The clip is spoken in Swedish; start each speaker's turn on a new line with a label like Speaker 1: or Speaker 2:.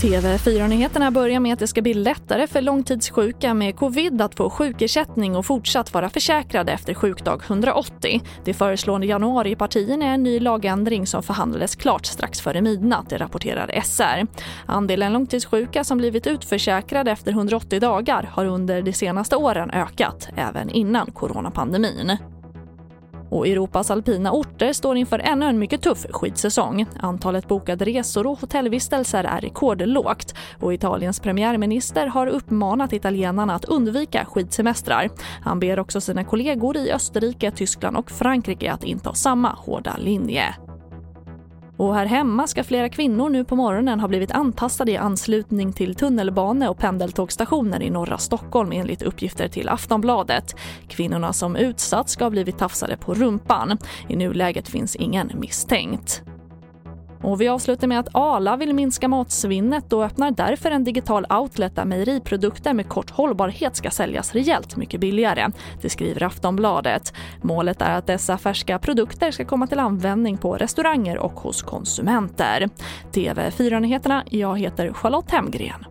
Speaker 1: TV4-nyheterna börjar med att det ska bli lättare för långtidssjuka med covid att få sjukersättning och fortsatt vara försäkrade efter sjukdag 180. Det föreslår januaripartierna är en ny lagändring som förhandlades klart strax före midnatt, det rapporterar SR. Andelen långtidssjuka som blivit utförsäkrade efter 180 dagar har under de senaste åren ökat, även innan coronapandemin. Och Europas alpina orter står inför ännu en mycket tuff skidsäsong. Antalet bokade resor och hotellvistelser är rekordlågt och Italiens premiärminister har uppmanat italienarna att undvika skidsemestrar. Han ber också sina kollegor i Österrike, Tyskland och Frankrike att inta samma hårda linje. Och här hemma ska flera kvinnor nu på morgonen ha blivit antastade i anslutning till tunnelbane och pendeltågstationer i norra Stockholm enligt uppgifter till Aftonbladet. Kvinnorna som utsatts ska ha blivit tafsade på rumpan. I nuläget finns ingen misstänkt. Och vi avslutar med att Ala vill minska matsvinnet och öppnar därför en digital outlet där mejeriprodukter med kort hållbarhet ska säljas rejält mycket billigare. Det skriver Aftonbladet. Målet är att dessa färska produkter ska komma till användning på restauranger och hos konsumenter. TV4-nyheterna, jag heter Charlotte Hemgren.